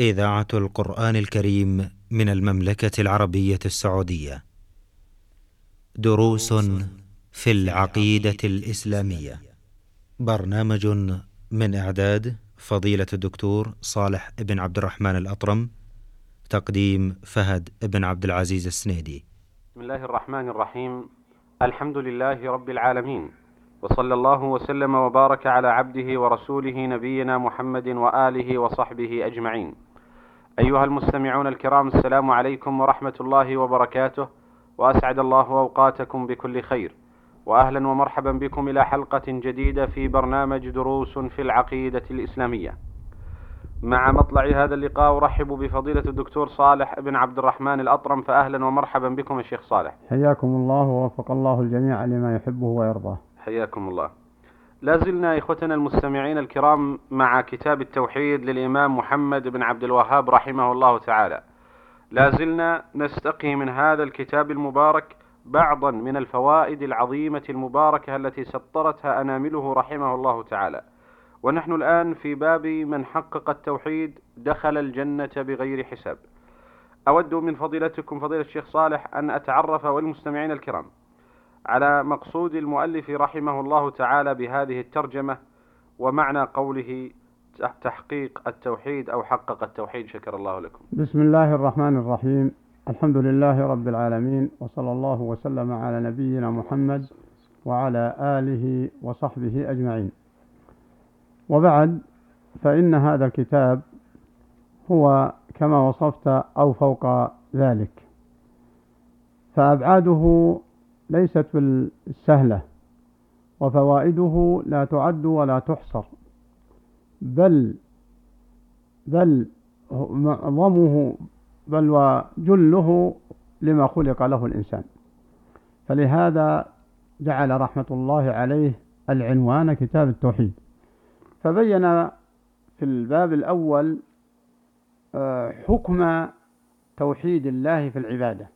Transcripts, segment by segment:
إذاعة القرآن الكريم من المملكة العربية السعودية. دروس في العقيدة الإسلامية. برنامج من إعداد فضيلة الدكتور صالح بن عبد الرحمن الأطرم. تقديم فهد بن عبد العزيز السنيدي. بسم الله الرحمن الرحيم الحمد لله رب العالمين وصلى الله وسلم وبارك على عبده ورسوله نبينا محمد وآله وصحبه أجمعين. أيها المستمعون الكرام السلام عليكم ورحمة الله وبركاته وأسعد الله أوقاتكم بكل خير. واهلا ومرحبا بكم إلى حلقة جديدة في برنامج دروس في العقيدة الإسلامية. مع مطلع هذا اللقاء أرحب بفضيلة الدكتور صالح بن عبد الرحمن الأطرم فاهلا ومرحبا بكم الشيخ صالح. حياكم الله ووفق الله الجميع لما يحبه ويرضاه حياكم الله. لا زلنا إخوتنا المستمعين الكرام مع كتاب التوحيد للإمام محمد بن عبد الوهاب رحمه الله تعالى. لا زلنا نستقي من هذا الكتاب المبارك بعضا من الفوائد العظيمة المباركة التي سطرتها أنامله رحمه الله تعالى. ونحن الآن في باب من حقق التوحيد دخل الجنة بغير حساب. أود من فضيلتكم فضيلة الشيخ صالح أن أتعرف والمستمعين الكرام على مقصود المؤلف رحمه الله تعالى بهذه الترجمة ومعنى قوله تحقيق التوحيد أو حقق التوحيد. شكر الله لكم. بسم الله الرحمن الرحيم. الحمد لله رب العالمين وصلى الله وسلم على نبينا محمد وعلى آله وصحبه أجمعين. وبعد فإن هذا الكتاب هو كما وصفت أو فوق ذلك. فأبعاده ليست بالسهلة وفوائده لا تعد ولا تحصر بل بل معظمه بل وجله لما خلق له الإنسان. فلهذا جعل رحمة الله عليه العنوان كتاب التوحيد. فبين في الباب الأول حكم توحيد الله في العبادة.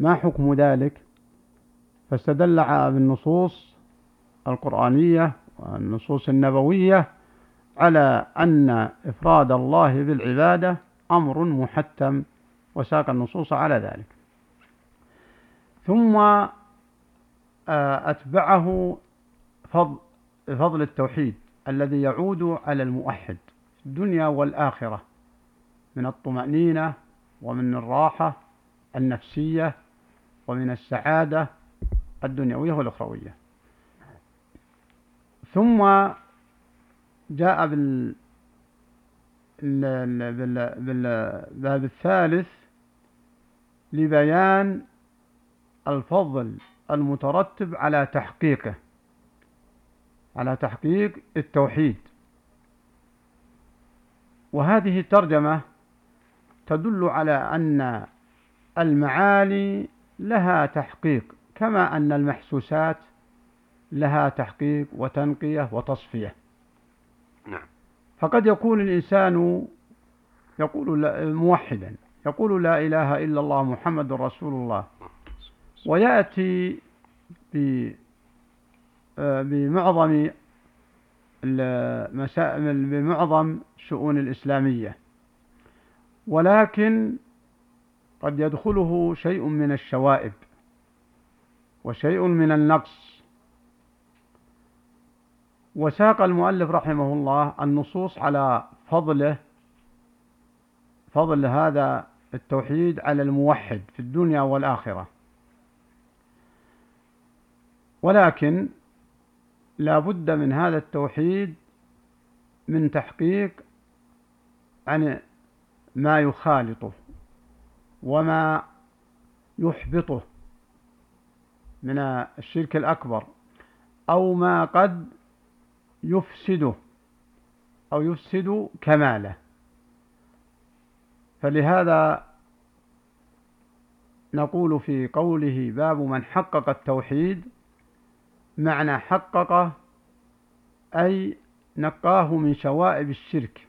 ما حكم ذلك؟ فاستدل بالنصوص القرآنية والنصوص النبوية على أن إفراد الله بالعبادة أمر محتم وساق النصوص على ذلك. ثم أتبعه فضل, فضل التوحيد الذي يعود على الموحد في الدنيا والآخرة من الطمأنينة ومن الراحة النفسية ومن السعادة الدنيوية والأخروية. ثم جاء بال بالباب الثالث لبيان الفضل المترتب على تحقيقه على تحقيق التوحيد. وهذه الترجمة تدل على أن المعاني لها تحقيق. كما أن المحسوسات لها تحقيق وتنقية وتصفية. نعم. فقد يكون الإنسان يقول موحدا يقول لا إله إلا الله محمد رسول الله. ويأتي بمعظم بمعظم شؤون الإسلامية. ولكن قد يدخله شيء من الشوائب. وشيء من النقص. وساق المؤلف رحمه الله النصوص على فضله فضل هذا التوحيد على الموحد في الدنيا والآخرة. ولكن لا بد من هذا التوحيد من تحقيق عن ما يخالطه وما يحبطه. من الشرك الأكبر أو ما قد يفسده أو يفسد كماله. فلهذا نقول في قوله باب من حقق التوحيد معنى حققه أي نقاه من شوائب الشرك.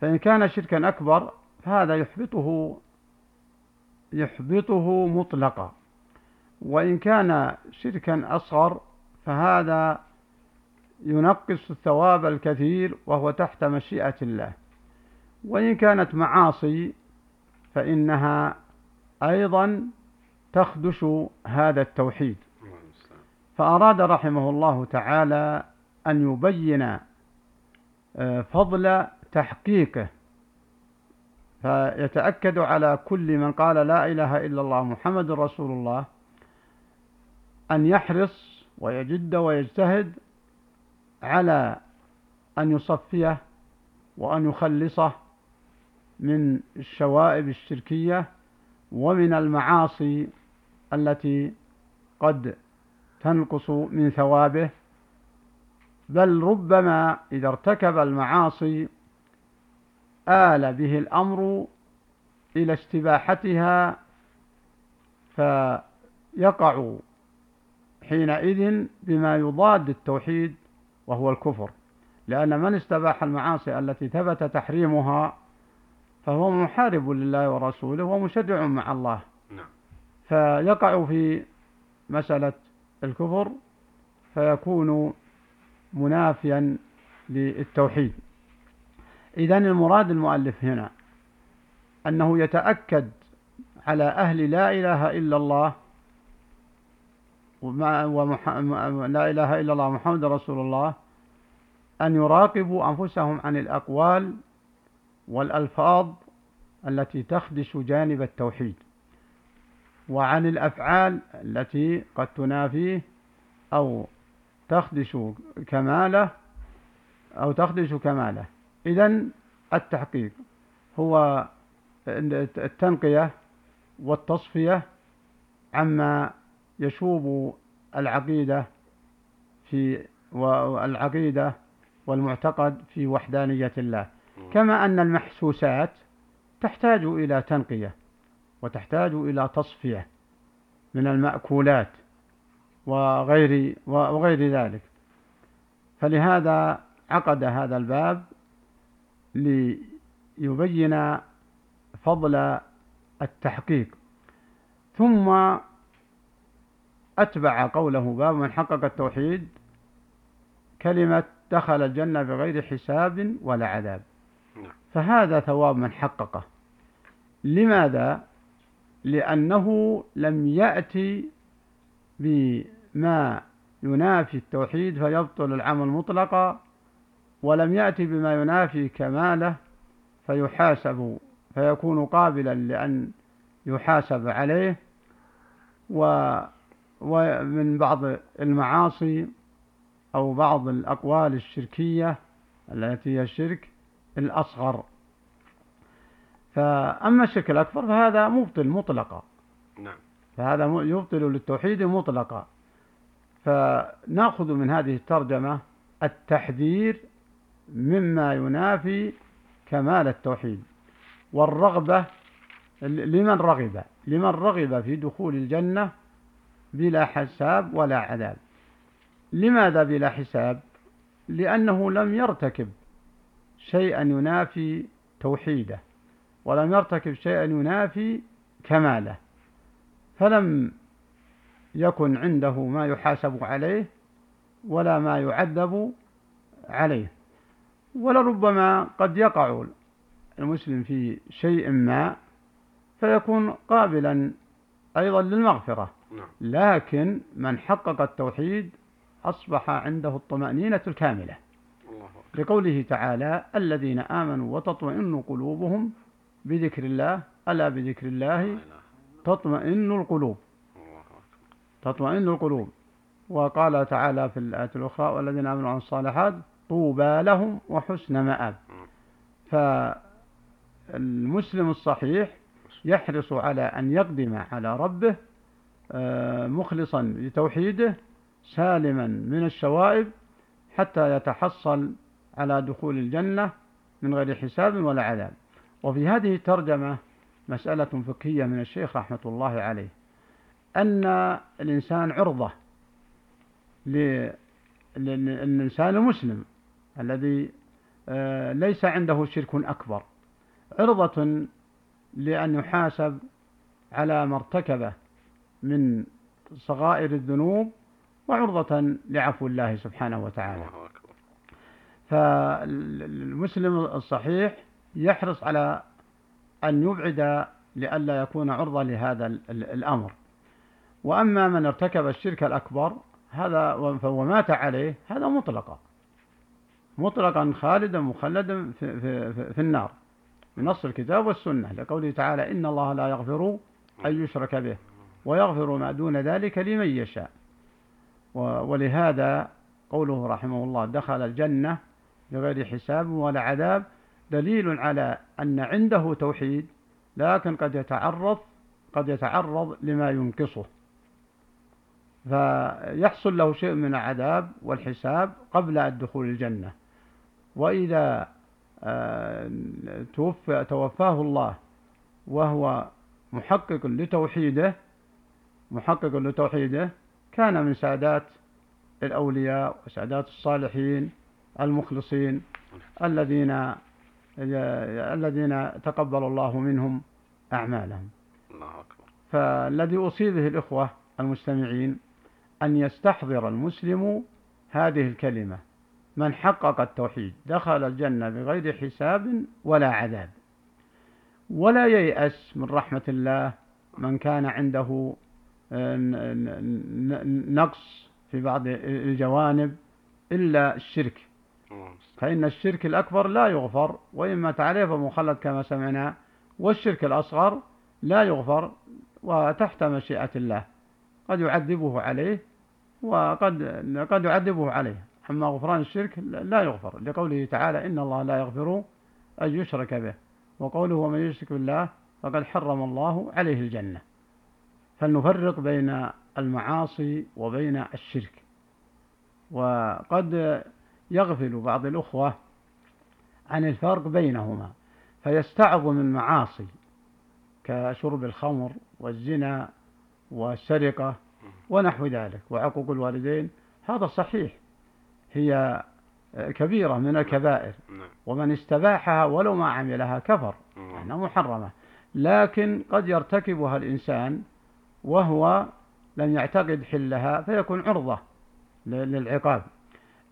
فإن كان شركا أكبر فهذا يحبطه يحبطه مطلقا. وإن كان شركا أصغر فهذا ينقص الثواب الكثير وهو تحت مشيئة الله. وإن كانت معاصي فإنها أيضا تخدش هذا التوحيد. فأراد رحمه الله تعالى أن يبين آه، فضل تحقيقه فيتأكد على كل من قال لا إله إلا الله محمد رسول الله أن يحرص ويجد ويجتهد على أن يصفيه وأن يخلصه من الشوائب الشركية ومن المعاصي التي قد تنقص من ثوابه. بل ربما إذا ارتكب المعاصي آل به الأمر إلى استباحتها فيقع حينئذ بما يضاد التوحيد وهو الكفر. لأن من استباح المعاصي التي ثبت تحريمها فهو محارب لله ورسوله ومشرع مع الله. نعم. فيقع في مسألة الكفر فيكون منافيا للتوحيد. إذا المراد المؤلف هنا أنه يتأكد على أهل لا إله إلا الله وما ومح... لا إله إلا الله محمد رسول الله أن يراقبوا أنفسهم عن الأقوال والألفاظ التي تخدش جانب التوحيد وعن الأفعال التي قد تنافيه أو تخدش كماله أو تخدش كماله. إذا التحقيق هو التنقية والتصفية عما يشوب العقيدة في والعقيدة والمعتقد في وحدانية الله. كما أن المحسوسات تحتاج إلى تنقية وتحتاج إلى تصفية من المأكولات وغير وغير ذلك. فلهذا عقد هذا الباب ليبين فضل التحقيق. ثم أتبع قوله باب من حقق التوحيد كلمة دخل الجنة بغير حساب ولا عذاب نعم. فهذا ثواب من حققه لماذا؟ لأنه لم يأتي بما ينافي التوحيد فيبطل العمل مطلقا ولم يأتي بما ينافي كماله فيحاسب فيكون قابلا لأن يحاسب عليه و ومن بعض المعاصي أو بعض الأقوال الشركية التي هي الشرك الأصغر. فأما الشرك الأكبر فهذا مبطل مطلقا. نعم. فهذا يبطل للتوحيد مطلقا. فنأخذ من هذه الترجمة التحذير مما ينافي كمال التوحيد والرغبة لمن رغب لمن رغب في دخول الجنة بلا حساب ولا عذاب. لماذا بلا حساب؟ لأنه لم يرتكب شيئا ينافي توحيده ولم يرتكب شيئا ينافي كماله. فلم يكن عنده ما يحاسب عليه ولا ما يعذب عليه. ولربما قد يقع المسلم في شيء ما فيكون قابلا أيضا للمغفرة. لكن من حقق التوحيد أصبح عنده الطمأنينة الكاملة. لقوله تعالى الذين آمنوا وتطمئن قلوبهم بذكر الله ألا بذكر الله؟ تطمئن القلوب. تطمئن القلوب. وقال تعالى في الآية الأخرى والذين آمنوا عن الصالحات طوبى لهم وحسن مآب. فالمسلم الصحيح يحرص على أن يقدم على ربه مخلصا لتوحيده سالما من الشوائب حتى يتحصل على دخول الجنة من غير حساب ولا عذاب. وفي هذه الترجمة مسألة فقهية من الشيخ رحمة الله عليه أن الإنسان عرضة للإنسان المسلم الذي آه، ليس عنده شرك أكبر عرضة لأن يحاسب على ما ارتكبه من صغائر الذنوب وعرضة لعفو الله سبحانه وتعالى. فالمسلم الصحيح يحرص على أن يبعد لئلا يكون عرضة لهذا الأمر. وأما من ارتكب الشرك الأكبر هذا ومات عليه هذا مطلقا. مطلقا خالدا مخلدا في, في, في, في النار. بنص الكتاب والسنة لقوله تعالى إن الله لا يغفر أن يشرك به. ويغفر ما دون ذلك لمن يشاء. ولهذا قوله رحمه الله دخل الجنة بغير حساب ولا عذاب دليل على أن عنده توحيد لكن قد يتعرض قد يتعرض لما ينقصه. فيحصل له شيء من العذاب والحساب قبل الدخول الجنة. وإذا آه، توفى توفاه الله وهو محقق لتوحيده محقق لتوحيده كان من سادات الأولياء وسادات الصالحين المخلصين الذين الذين تقبل الله منهم أعمالهم. الله أكبر. فالذي أوصي به الإخوة المستمعين أن يستحضر المسلم هذه الكلمة من حقق التوحيد دخل الجنة بغير حساب ولا عذاب ولا ييأس من رحمة الله من كان عنده نقص في بعض الجوانب إلا الشرك. فإن الشرك الأكبر لا يغفر وإن مات عليه فمخلد كما سمعنا والشرك الأصغر لا يغفر وتحت مشيئة الله. قد يعذبه عليه وقد قد يعذبه عليه. أما غفران الشرك لا يغفر لقوله تعالى إن الله لا يغفر أن يشرك به وقوله ومن يشرك بالله فقد حرم الله عليه الجنة. فلنفرق بين المعاصي وبين الشرك. وقد يغفل بعض الأخوة عن الفرق بينهما فيستعظم المعاصي كشرب الخمر والزنا والسرقة ونحو ذلك. وعقوق الوالدين هذا صحيح هي كبيرة من الكبائر. نعم. ومن استباحها ولو ما عملها كفر نعم. محرمة. لكن قد يرتكبها الإنسان وهو لم يعتقد حلها فيكون عرضة للعقاب.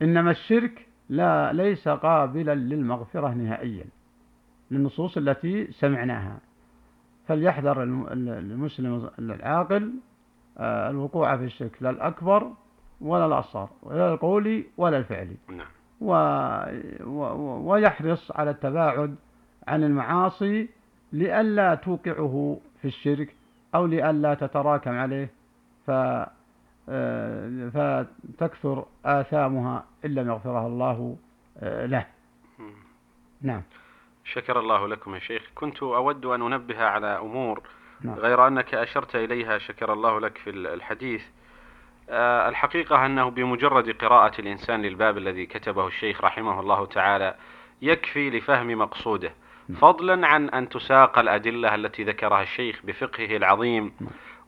إنما الشرك لا ليس قابلا للمغفرة نهائيا للنصوص التي سمعناها. فليحذر المسلم العاقل آه، الوقوع في الشرك لا الأكبر ولا الأصغر ولا القولي ولا الفعلي نعم. و... و... ويحرص على التباعد عن المعاصي لئلا توقعه في الشرك أو لئلا تتراكم عليه ف... آه، فتكثر آثامها إن لم يغفرها الله آه، له. نعم. شكر الله لكم يا شيخ. كنت أود أن أنبه على أمور نعم. غير أنك أشرت إليها شكر الله لك في الحديث. آه، الحقيقة أنه بمجرد قراءة الإنسان للباب الذي كتبه الشيخ رحمه الله تعالى يكفي لفهم مقصوده. فضلا عن أن تساق الأدلة التي ذكرها الشيخ بفقهه العظيم.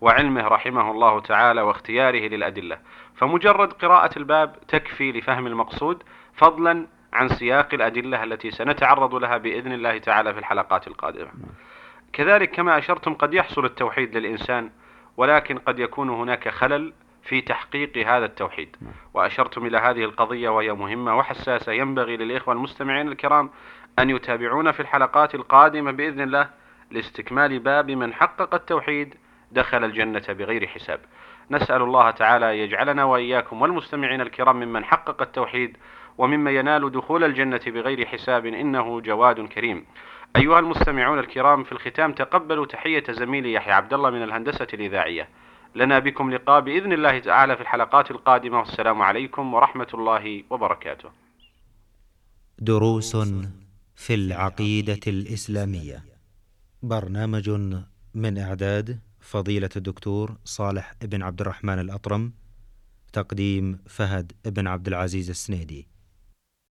وعلمه رحمه الله تعالى واختياره للأدلة فمجرد قراءة الباب تكفي لفهم المقصود فضلا عن سياق الأدلة التي سنتعرض لها بإذن الله تعالى في الحلقات القادمة كذلك كما أشرتم قد يحصل التوحيد للإنسان ولكن قد يكون هناك خلل في تحقيق هذا التوحيد وأشرتم إلى هذه القضية وهي مهمة وحساسة ينبغي للإخوة المستمعين الكرام أن يتابعون في الحلقات القادمة بإذن الله لاستكمال باب من حقق التوحيد دخل الجنة بغير حساب. نسأل الله تعالى يجعلنا وإياكم والمستمعين الكرام ممن حقق التوحيد ومما ينال دخول الجنة بغير حساب إنه جواد كريم. أيها المستمعون الكرام في الختام تقبلوا تحية زميلي يحيى عبد الله من الهندسة الإذاعية. لنا بكم لقاء بإذن الله تعالى في الحلقات القادمة. والسلام عليكم ورحمة الله وبركاته. دروس في العقيدة الإسلامية. برنامج من إعداد فضيلة الدكتور صالح بن عبد الرحمن الأطرم تقديم فهد بن عبد العزيز السنيدي.